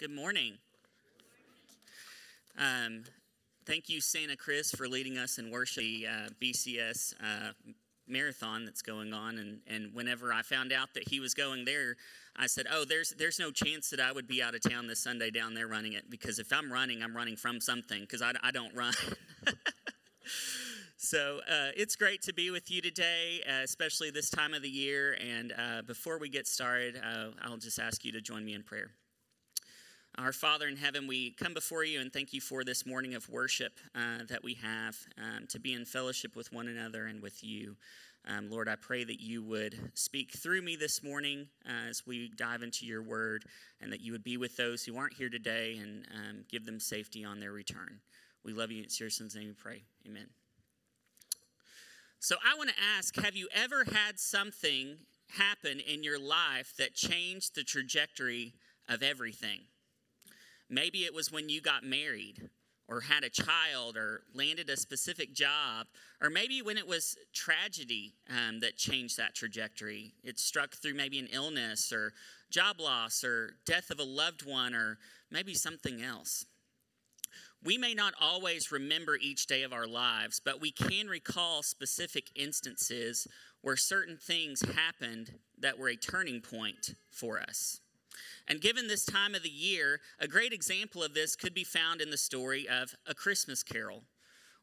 Good morning. Um, thank you, Santa Chris, for leading us in worship. The uh, BCS uh, marathon that's going on, and, and whenever I found out that he was going there, I said, "Oh, there's there's no chance that I would be out of town this Sunday down there running it because if I'm running, I'm running from something because I, I don't run." So uh, it's great to be with you today, uh, especially this time of the year. And uh, before we get started, uh, I'll just ask you to join me in prayer. Our Father in heaven, we come before you and thank you for this morning of worship uh, that we have um, to be in fellowship with one another and with you. Um, Lord, I pray that you would speak through me this morning uh, as we dive into your word, and that you would be with those who aren't here today and um, give them safety on their return. We love you. It's your son's name we pray. Amen. So I want to ask have you ever had something happen in your life that changed the trajectory of everything? Maybe it was when you got married or had a child or landed a specific job, or maybe when it was tragedy um, that changed that trajectory. It struck through maybe an illness or job loss or death of a loved one or maybe something else. We may not always remember each day of our lives, but we can recall specific instances where certain things happened that were a turning point for us. And given this time of the year, a great example of this could be found in the story of A Christmas Carol,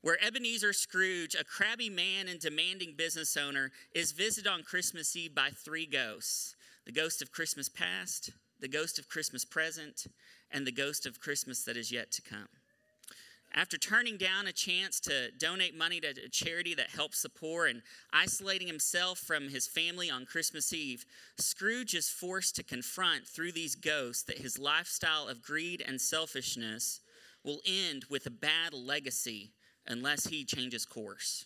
where Ebenezer Scrooge, a crabby man and demanding business owner, is visited on Christmas Eve by three ghosts the ghost of Christmas past, the ghost of Christmas present, and the ghost of Christmas that is yet to come. After turning down a chance to donate money to a charity that helps the poor and isolating himself from his family on Christmas Eve, Scrooge is forced to confront through these ghosts that his lifestyle of greed and selfishness will end with a bad legacy unless he changes course.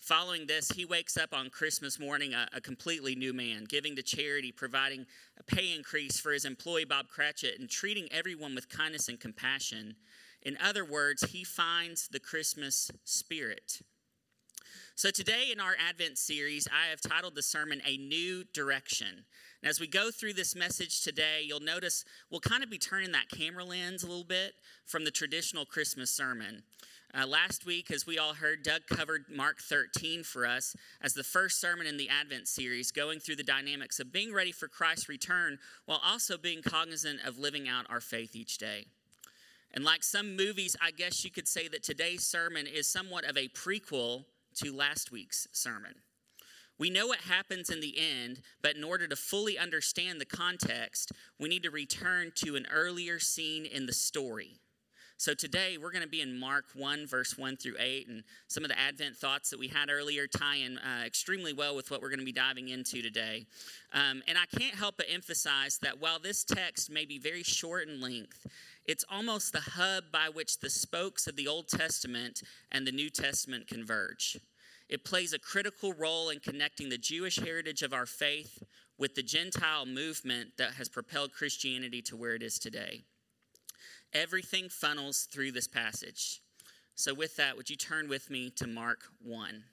Following this, he wakes up on Christmas morning a, a, completely new man, giving to charity, providing a pay increase for his employee Bob Cratchit, and treating everyone with kindness and compassion in other words, he finds the Christmas spirit. So, today in our Advent series, I have titled the sermon A New Direction. And as we go through this message today, you'll notice we'll kind of be turning that camera lens a little bit from the traditional Christmas sermon. Uh, last week, as we all heard, Doug covered Mark 13 for us as the first sermon in the Advent series, going through the dynamics of being ready for Christ's return while also being cognizant of living out our faith each day. And like some movies, I guess you could say that today's sermon is somewhat of a prequel to last week's sermon. We know what happens in the end, but in order to fully understand the context, we need to return to an earlier scene in the story. So today we're going to be in Mark 1, verse 1 through 8, and some of the Advent thoughts that we had earlier tie in uh, extremely well with what we're going to be diving into today. Um, and I can't help but emphasize that while this text may be very short in length, it's almost the hub by which the spokes of the Old Testament and the New Testament converge. It plays a critical role in connecting the Jewish heritage of our faith with the Gentile movement that has propelled Christianity to where it is today. Everything funnels through this passage. So, with that, would you turn with me to Mark 1?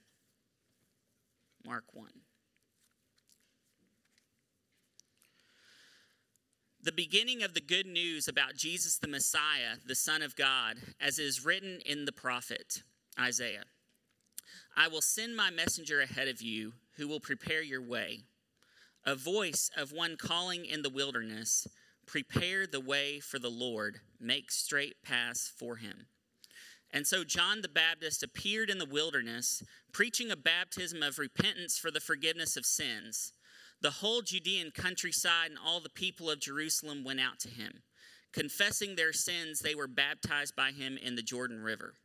Mark 1. The beginning of the good news about Jesus the Messiah, the Son of God, as is written in the prophet Isaiah. I will send my messenger ahead of you who will prepare your way. A voice of one calling in the wilderness, prepare the way for the Lord, make straight paths for him. And so John the Baptist appeared in the wilderness, preaching a baptism of repentance for the forgiveness of sins the whole Judean countryside and all the people of Jerusalem went out to him. Confessing their sins, they were baptized by him in the Jordan River.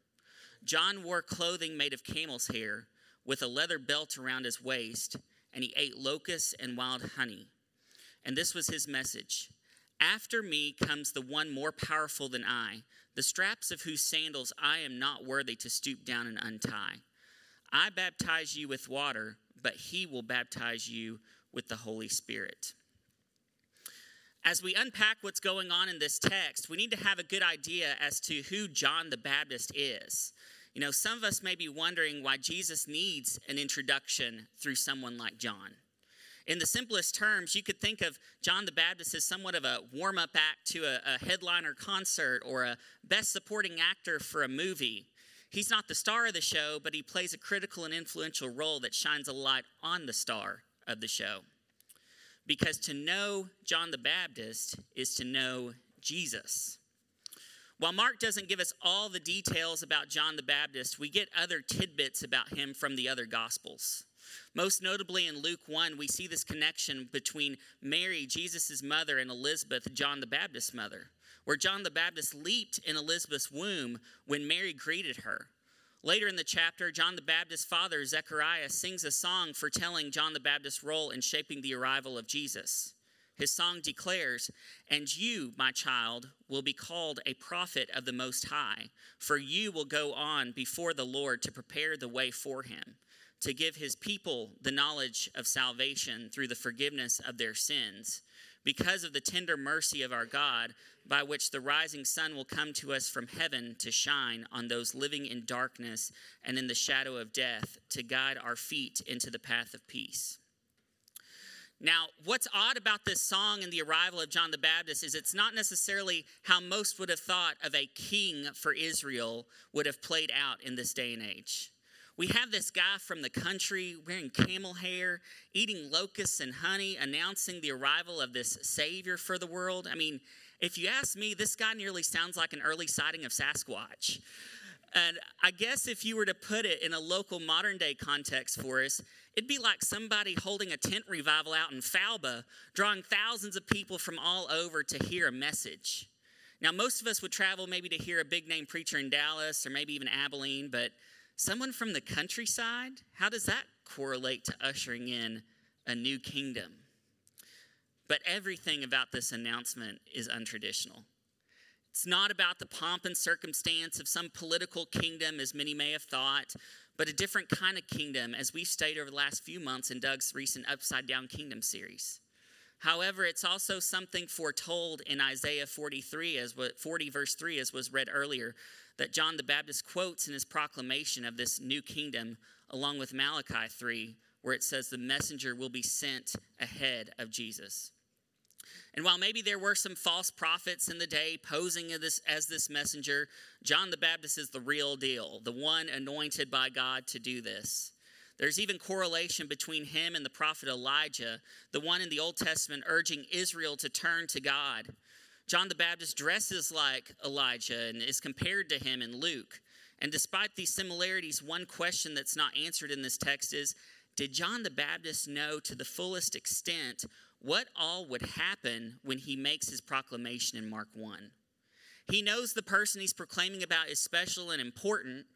John wore clothing made of camel's hair, with a leather belt around his waist, and he ate locusts and wild honey. And this was his message After me comes the one more powerful than I, the straps of whose sandals I am not worthy to stoop down and untie. I baptize you with water, but he will baptize you with the Holy Spirit. As we unpack what's going on in this text, we need to have a good idea as to who John the Baptist is. You know, some of us may be wondering why Jesus needs an introduction through someone like John. In the simplest terms, you could think of John the Baptist as somewhat of a warm up act to a, a, headliner concert or a best supporting actor for a movie. He's not the star of the show, but he plays a critical and influential role that shines a light on the star of the show. Because to know John the Baptist is to know Jesus. While Mark doesn't give us all the details about John the Baptist, we get other tidbits about him from the other Gospels. Most notably in Luke 1, we see this connection between Mary, Jesus' mother, and Elizabeth, John the Baptist's mother, where John the Baptist leaped in Elizabeth's womb when Mary greeted her. Later in the chapter, John the Baptist's father, Zechariah, sings a song foretelling John the Baptist's role in shaping the arrival of Jesus. His song declares, And you, my child, will be called a prophet of the Most High, for you will go on before the Lord to prepare the way for him, to give his people the knowledge of salvation through the forgiveness of their sins, because of the tender mercy of our God, by which the rising sun will come to us from heaven to shine on those living in darkness and in the shadow of death, to guide our feet into the path of peace. Now, what's odd about this song and the arrival of John the Baptist is it's not necessarily how most would have thought of a king for Israel would have played out in this day and age. We have this guy from the country wearing camel hair, eating locusts and honey, announcing the arrival of this Savior for the world. I mean, if you ask me, this guy nearly sounds like an early sighting of Sasquatch. And I guess if you were to put it in a local modern day context for us, it'd be like somebody holding a tent revival out in Falba, drawing thousands of people from all over to hear a message. Now, most of us would travel maybe to hear a big name preacher in Dallas or maybe even Abilene, but someone from the countryside, how does that correlate to ushering in a new kingdom? But everything about this announcement is untraditional. It's not about the pomp and circumstance of some political kingdom, as many may have thought, but a different kind of kingdom, as we've studied over the last few months in Doug's recent Upside Down Kingdom series. However, it's also something foretold in Isaiah 43, as what 40 verse 3, as was read earlier, that John the Baptist quotes in his proclamation of this new kingdom, along with Malachi 3, where it says the messenger will be sent ahead of Jesus. And while maybe there were some false prophets in the day posing as this, as this messenger, John the Baptist is the real deal, the one anointed by God to do this. There's even correlation between him and the prophet Elijah, the one in the Old Testament urging Israel to turn to God. John the Baptist dresses like Elijah and is compared to him in Luke. And despite these similarities, one question that's not answered in this text is Did John the Baptist know to the fullest extent what all would happen when he makes his proclamation in Mark 1. He knows the person he's proclaiming about is special and important,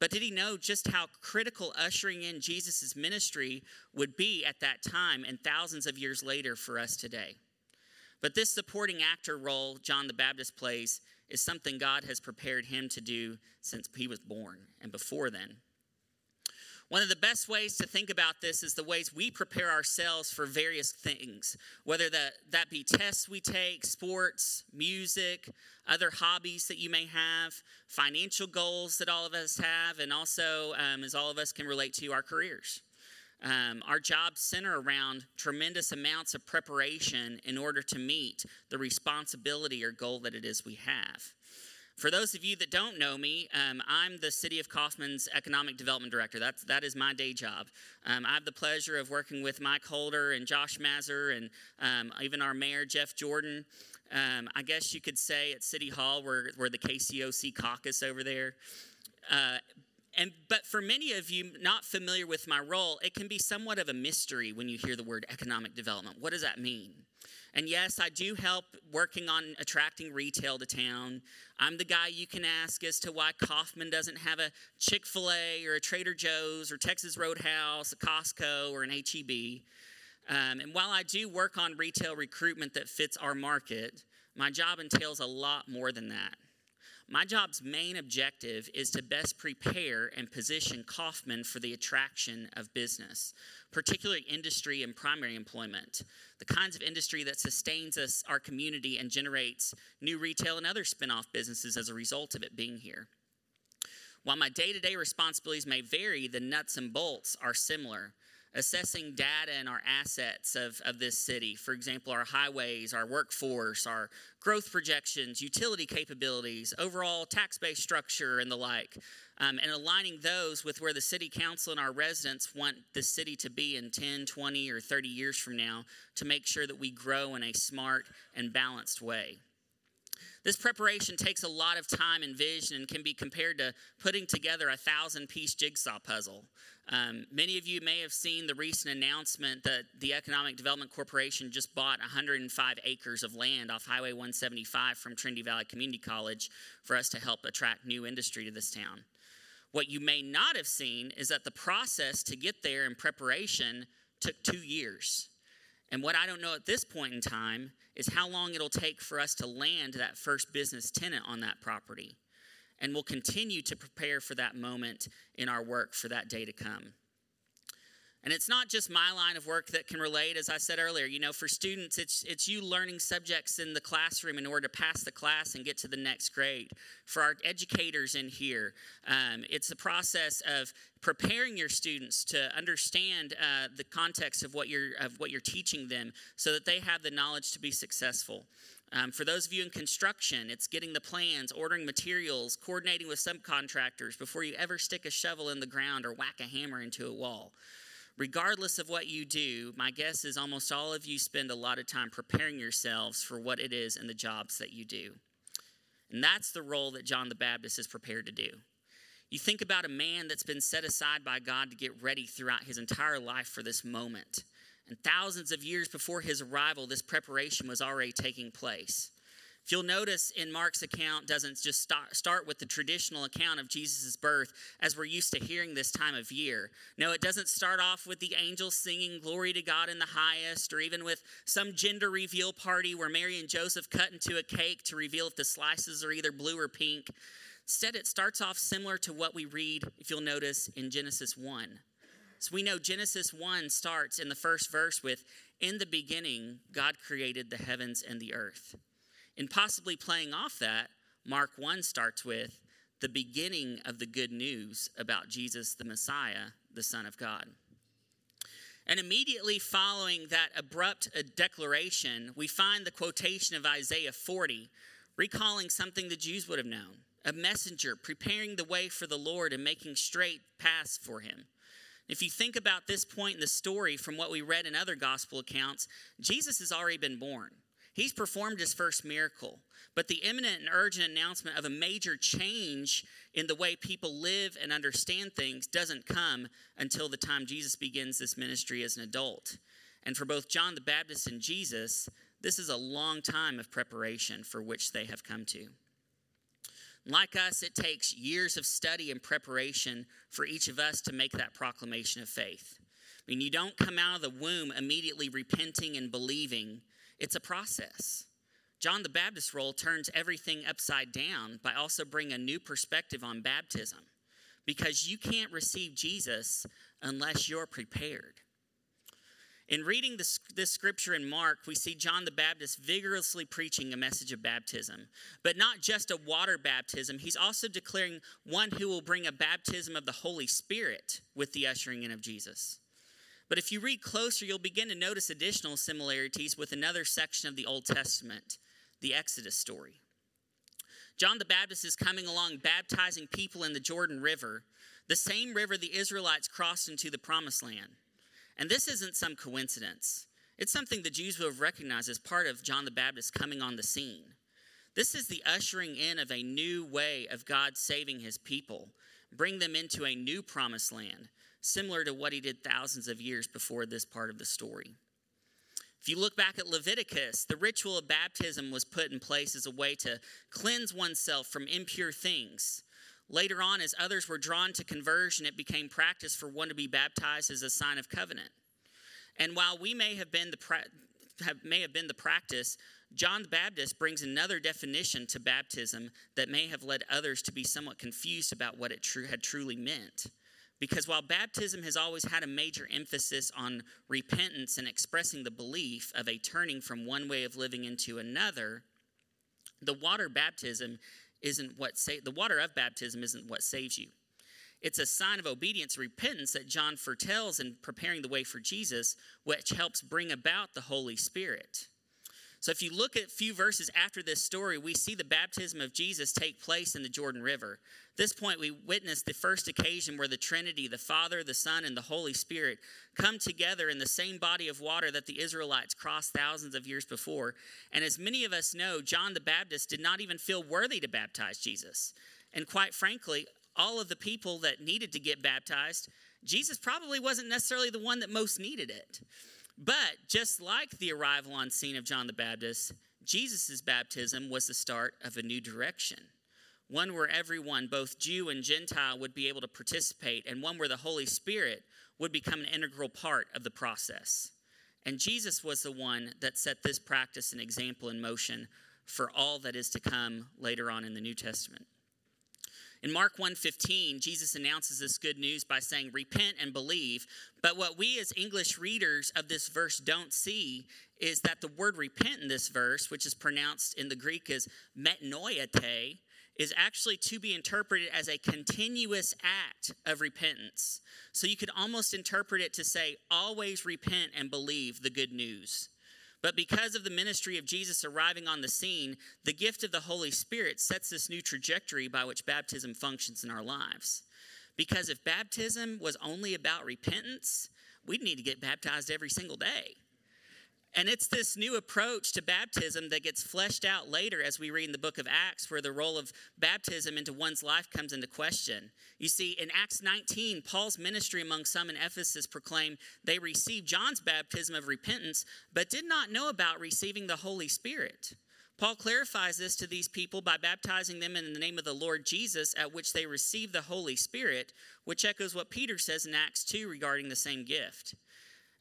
but did he know just how critical ushering in Jesus' ministry would be at that time and thousands of years later for us today? But this supporting actor role John the Baptist plays is something God has prepared him to do since he was born and before then. One of the best ways to think about this is the ways we prepare ourselves for various things, whether that, that be tests we take, sports, music, other hobbies that you may have, financial goals that all of us have, and also, um, as all of us can relate to, our careers. Um, our jobs center around tremendous amounts of preparation in order to meet the responsibility or goal that it is we have. For those of you that don't know me, um, I'm the City of Kaufman's Economic Development Director. That's, that is my day job. Um, I have the pleasure of working with Mike Holder and Josh Mazur and um, even our mayor, Jeff Jordan. Um, I guess you could say at City Hall, we're, we're the KCOC caucus over there. Uh, and but for many of you not familiar with my role, it can be somewhat of a mystery when you hear the word economic development. What does that mean? And yes, I do help working on attracting retail to town. I'm the guy you can ask as to why Kaufman doesn't have a Chick fil A or a Trader Joe's or Texas Roadhouse, a Costco, or an HEB. Um, and while I do work on retail recruitment that fits our market, my job entails a lot more than that. My job's main objective is to best prepare and position Kaufman for the attraction of business, particularly industry and primary employment, the kinds of industry that sustains us, our community, and generates new retail and other spin-off businesses as a result of it being here. While my day to day responsibilities may vary, the nuts and bolts are similar. Assessing data and our assets of, of this city. For example, our highways, our workforce, our growth projections, utility capabilities, overall tax based structure, and the like. Um, and aligning those with where the city council and our residents want the city to be in 10, 20, or 30 years from now to make sure that we grow in a smart and balanced way. This preparation takes a lot of time and vision and can be compared to putting together a thousand piece jigsaw puzzle. Um, many of you may have seen the recent announcement that the Economic Development Corporation just bought 105 acres of land off Highway 175 from Trinity Valley Community College for us to help attract new industry to this town. What you may not have seen is that the process to get there in preparation took two years. And what I don't know at this point in time is how long it'll take for us to land that first business tenant on that property. And we'll continue to prepare for that moment in our work for that day to come. And it's not just my line of work that can relate, as I said earlier. You know, for students, it's, it's you learning subjects in the classroom in order to pass the class and get to the next grade. For our educators in here, um, it's the process of preparing your students to understand uh, the context of what, you're, of what you're teaching them so that they have the knowledge to be successful. Um, for those of you in construction, it's getting the plans, ordering materials, coordinating with subcontractors before you ever stick a shovel in the ground or whack a hammer into a wall regardless of what you do, my guess is almost all of you spend a lot of time preparing yourselves for what it is in the jobs that you do. And that's the role that John the Baptist is prepared to do. You think about a man that's been set aside by God to get ready throughout his entire life for this moment. And thousands of years before his arrival, this preparation was already taking place. If you'll notice in Mark's account doesn't just start, start with the traditional account of Jesus' birth as we're used to hearing this time of year. No, it doesn't start off with the angels singing glory to God in the highest or even with some gender reveal party where Mary and Joseph cut into a cake to reveal if the slices are either blue or pink. Instead, it starts off similar to what we read, if you'll notice, in Genesis 1. So we know Genesis 1 starts in the first verse with, In the beginning, God created the heavens and the earth. And possibly playing off that, Mark 1 starts with the beginning of the good news about Jesus the Messiah, the Son of God. And immediately following that abrupt uh, declaration, we find the quotation of Isaiah 40, recalling something the Jews would have known a messenger preparing the way for the Lord and making straight paths for him. If you think about this point in the story from what we read in other gospel accounts, Jesus has already been born. He's performed his first miracle. But the imminent and urgent announcement of a major change in the way people live and understand things doesn't come until the time Jesus begins this ministry as an adult. And for both John the Baptist and Jesus, this is a long time of preparation for which they have come to. Like us, it takes years of study and preparation for each of us to make that proclamation of faith. I mean, you don't come out of the womb immediately repenting and believing it's a process. John the Baptist's role turns everything upside down by also bringing a new perspective on baptism because you can't receive Jesus unless you're prepared. In reading this, this, scripture in Mark, we see John the Baptist vigorously preaching a message of baptism. But not just a water baptism, he's also declaring one who will bring a baptism of the Holy Spirit with the ushering in of Jesus. But if you read closer, you'll begin to notice additional similarities with another section of the Old Testament, the Exodus story. John the Baptist is coming along baptizing people in the Jordan River, the same river the Israelites crossed into the promised land. And this isn't some coincidence. It's something the Jews would have recognized as part of John the Baptist coming on the scene. This is the ushering in of a new way of God saving his people, bring them into a new promised land, similar to what he did thousands of years before this part of the story. If you look back at Leviticus, the ritual of baptism was put in place as a way to cleanse oneself from impure things. Later on, as others were drawn to conversion, it became practice for one to be baptized as a sign of covenant. And while we may have been the pra- have, may have been the practice, John the Baptist brings another definition to baptism that may have led others to be somewhat confused about what it tr- had truly meant. Because while baptism has always had a major emphasis on repentance and expressing the belief of a turning from one way of living into another, the water baptism isn't what sa- the water of baptism isn't what saves you. It's a sign of obedience, repentance that John foretells in preparing the way for Jesus, which helps bring about the Holy Spirit. So if you look at a few verses after this story, we see the baptism of Jesus take place in the Jordan River. At this point, we witness the first occasion where the Trinity, the Father, the Son, and the Holy Spirit come together in the same body of water that the Israelites crossed thousands of years before. And as many of us know, John the Baptist did not even feel worthy to baptize Jesus. And quite frankly, all of the people that needed to get baptized, Jesus probably wasn't necessarily the one that most needed it. But just like the arrival on scene of John the Baptist, Jesus' baptism was the start of a new direction. One where everyone, both Jew and Gentile, would be able to participate, and one where the Holy Spirit would become an integral part of the process. And Jesus was the one that set this practice and example in motion for all that is to come later on in the New Testament. In Mark 1:15, Jesus announces this good news by saying, "Repent and believe." But what we as English readers of this verse don't see is that the word repent in this verse, which is pronounced in the Greek as metanoeite, is actually to be interpreted as a continuous act of repentance. So you could almost interpret it to say, always repent and believe the good news. But because of the ministry of Jesus arriving on the scene, the gift of the Holy Spirit sets this new trajectory by which baptism functions in our lives. Because if baptism was only about repentance, we'd need to get baptized every single day. And it's this new approach to baptism that gets fleshed out later as we read in the book of Acts, where the role of baptism into one's life comes into question. You see, in Acts 19, Paul's ministry among some in Ephesus proclaimed they received John's baptism of repentance, but did not know about receiving the Holy Spirit. Paul clarifies this to these people by baptizing them in the name of the Lord Jesus, at which they receive the Holy Spirit, which echoes what Peter says in Acts 2 regarding the same gift.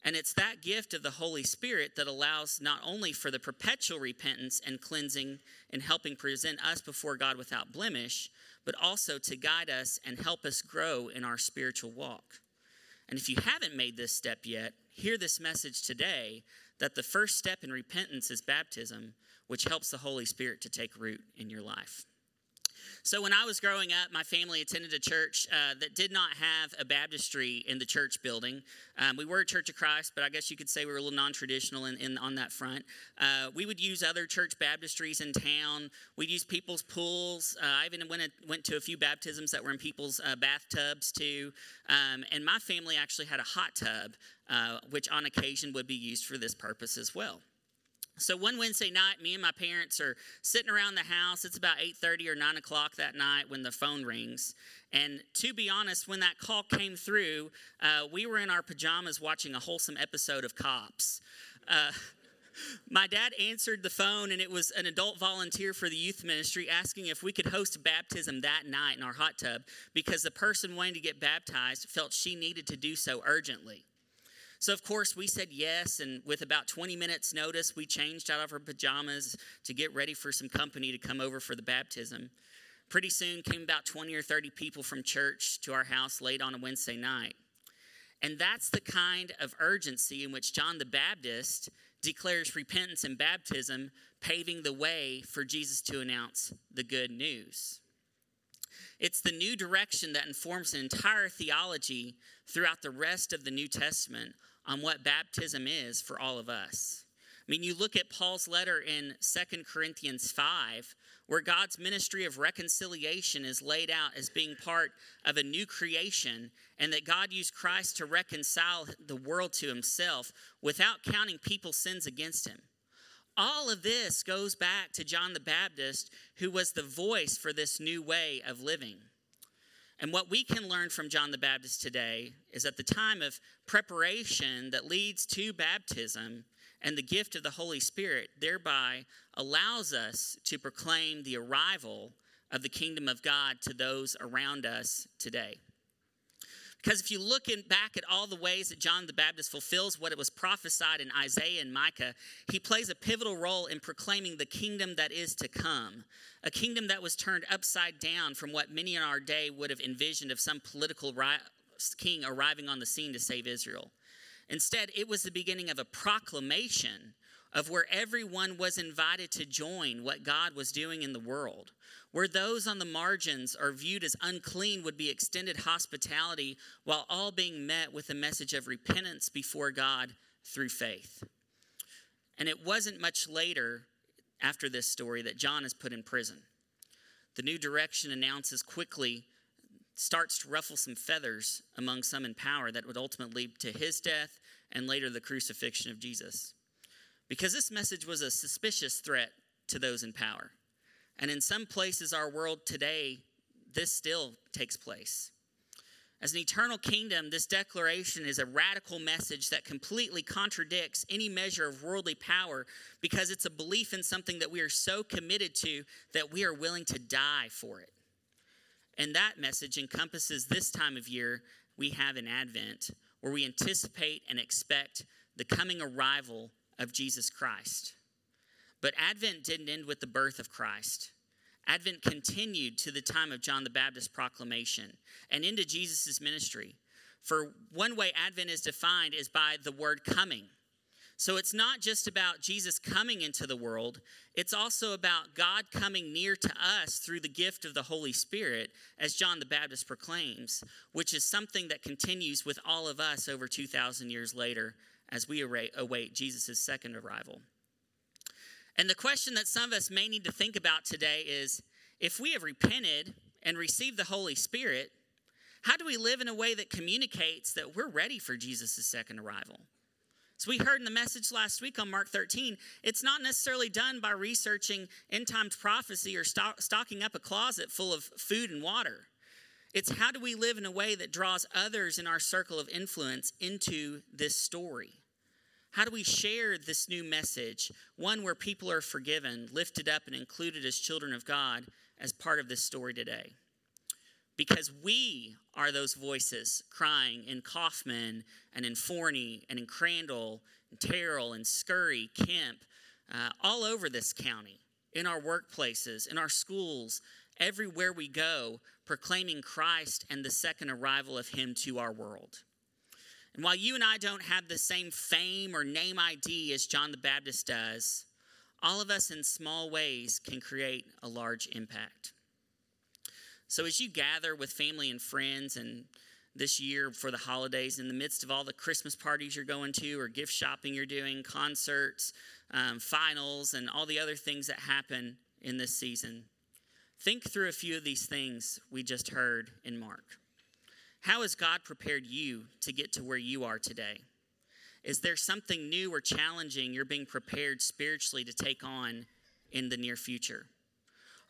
And it's that gift of the Holy Spirit that allows not only for the perpetual repentance and cleansing and helping present us before God without blemish, but also to guide us and help us grow in our spiritual walk. And if you haven't made this step yet, hear this message today that the first step in repentance is baptism, which helps the Holy Spirit to take root in your life. So, when I was growing up, my family attended a church uh, that did not have a baptistry in the church building. Um, we were a Church of Christ, but I guess you could say we were a little non traditional in, in, on that front. Uh, we would use other church baptistries in town. We'd use people's pools. Uh, I even went, went to a few baptisms that were in people's uh, bathtubs, too. Um, and my family actually had a hot tub, uh, which on occasion would be used for this purpose as well. So one Wednesday night, me and my parents are sitting around the house. It's about 8:30 or 9 o'clock that night when the phone rings. And to be honest, when that call came through, uh, we were in our pajamas watching a wholesome episode of Cops. Uh, my dad answered the phone, and it was an adult volunteer for the youth ministry asking if we could host baptism that night in our hot tub because the person wanting to get baptized felt she needed to do so urgently. So, of course, we said yes, and with about 20 minutes' notice, we changed out of our pajamas to get ready for some company to come over for the baptism. Pretty soon came about 20 or 30 people from church to our house late on a Wednesday night. And that's the kind of urgency in which John the Baptist declares repentance and baptism, paving the way for Jesus to announce the good news. It's the new direction that informs an entire theology throughout the rest of the New Testament on what baptism is for all of us. I mean, you look at Paul's letter in Second Corinthians 5, where God's ministry of reconciliation is laid out as being part of a new creation, and that God used Christ to reconcile the world to himself without counting people's sins against him. All of this goes back to John the Baptist, who was the voice for this new way of living. And what we can learn from John the Baptist today is that the time of preparation that leads to baptism and the gift of the Holy Spirit thereby allows us to proclaim the arrival of the kingdom of God to those around us today. Because if you look in, back at all the ways that John the Baptist fulfills what it was prophesied in Isaiah and Micah, he plays a pivotal role in proclaiming the kingdom that is to come, a kingdom that was turned upside down from what many in our day would have envisioned of some political ri- king arriving on the scene to save Israel. Instead, it was the beginning of a proclamation of where everyone was invited to join what God was doing in the world. Where those on the margins are viewed as unclean would be extended hospitality while all being met with a message of repentance before God through faith. And it wasn't much later after this story that John is put in prison. The new direction announces quickly starts to ruffle some feathers among some in power that would ultimately lead to his death and later the crucifixion of Jesus. Because this message was a suspicious threat to those in power. And in some places, our world today, this still takes place. As an eternal kingdom, this declaration is a radical message that completely contradicts any measure of worldly power because it's a belief in something that we are so committed to that we are willing to die for it. And that message encompasses this time of year we have in Advent, where we anticipate and expect the coming arrival of Jesus Christ. But Advent didn't end with the birth of Christ. Advent continued to the time of John the Baptist's proclamation and into Jesus' ministry. For one way Advent is defined is by the word coming. So it's not just about Jesus coming into the world, it's also about God coming near to us through the gift of the Holy Spirit, as John the Baptist proclaims, which is something that continues with all of us over 2,000 years later as we await Jesus' second arrival. And the question that some of us may need to think about today is if we have repented and received the Holy Spirit, how do we live in a way that communicates that we're ready for Jesus' second arrival? So, we heard in the message last week on Mark 13, it's not necessarily done by researching end times prophecy or stock, stocking up a closet full of food and water. It's how do we live in a way that draws others in our circle of influence into this story? How do we share this new message, one where people are forgiven, lifted up, and included as children of God, as part of this story today? Because we are those voices crying in Kaufman and in Forney and in Crandall and Terrell and Scurry, Kemp, uh, all over this county, in our workplaces, in our schools, everywhere we go, proclaiming Christ and the second arrival of Him to our world. And while you and I don't have the same fame or name ID as John the Baptist does, all of us in small ways can create a large impact. So, as you gather with family and friends and this year for the holidays, in the midst of all the Christmas parties you're going to, or gift shopping you're doing, concerts, um, finals, and all the other things that happen in this season, think through a few of these things we just heard in Mark. How has God prepared you to get to where you are today? Is there something new or challenging you're being prepared spiritually to take on in the near future?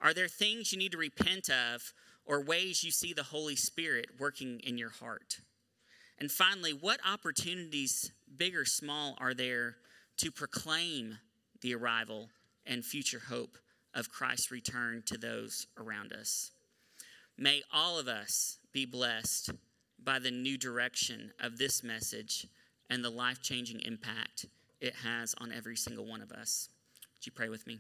Are there things you need to repent of or ways you see the Holy Spirit working in your heart? And finally, what opportunities, big or small, are there to proclaim the arrival and future hope of Christ's return to those around us? May all of us be blessed by the new direction of this message and the life changing impact it has on every single one of us. Would you pray with me?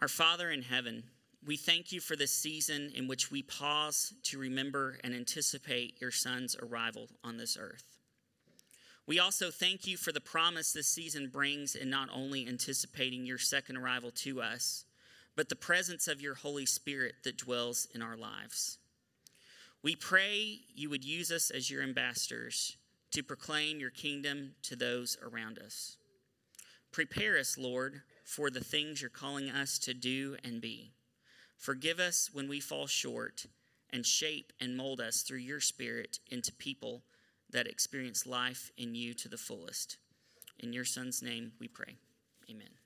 Our Father in heaven, we thank you for this season in which we pause to remember and anticipate your Son's arrival on this earth. We also thank you for the promise this season brings in not only anticipating your second arrival to us, but the presence of your Holy Spirit that dwells in our lives. We pray you would use us as your ambassadors to proclaim your kingdom to those around us. Prepare us, Lord, for the things you're calling us to do and be. Forgive us when we fall short and shape and mold us through your Spirit into people that experience life in you to the fullest. In your Son's name we pray. Amen.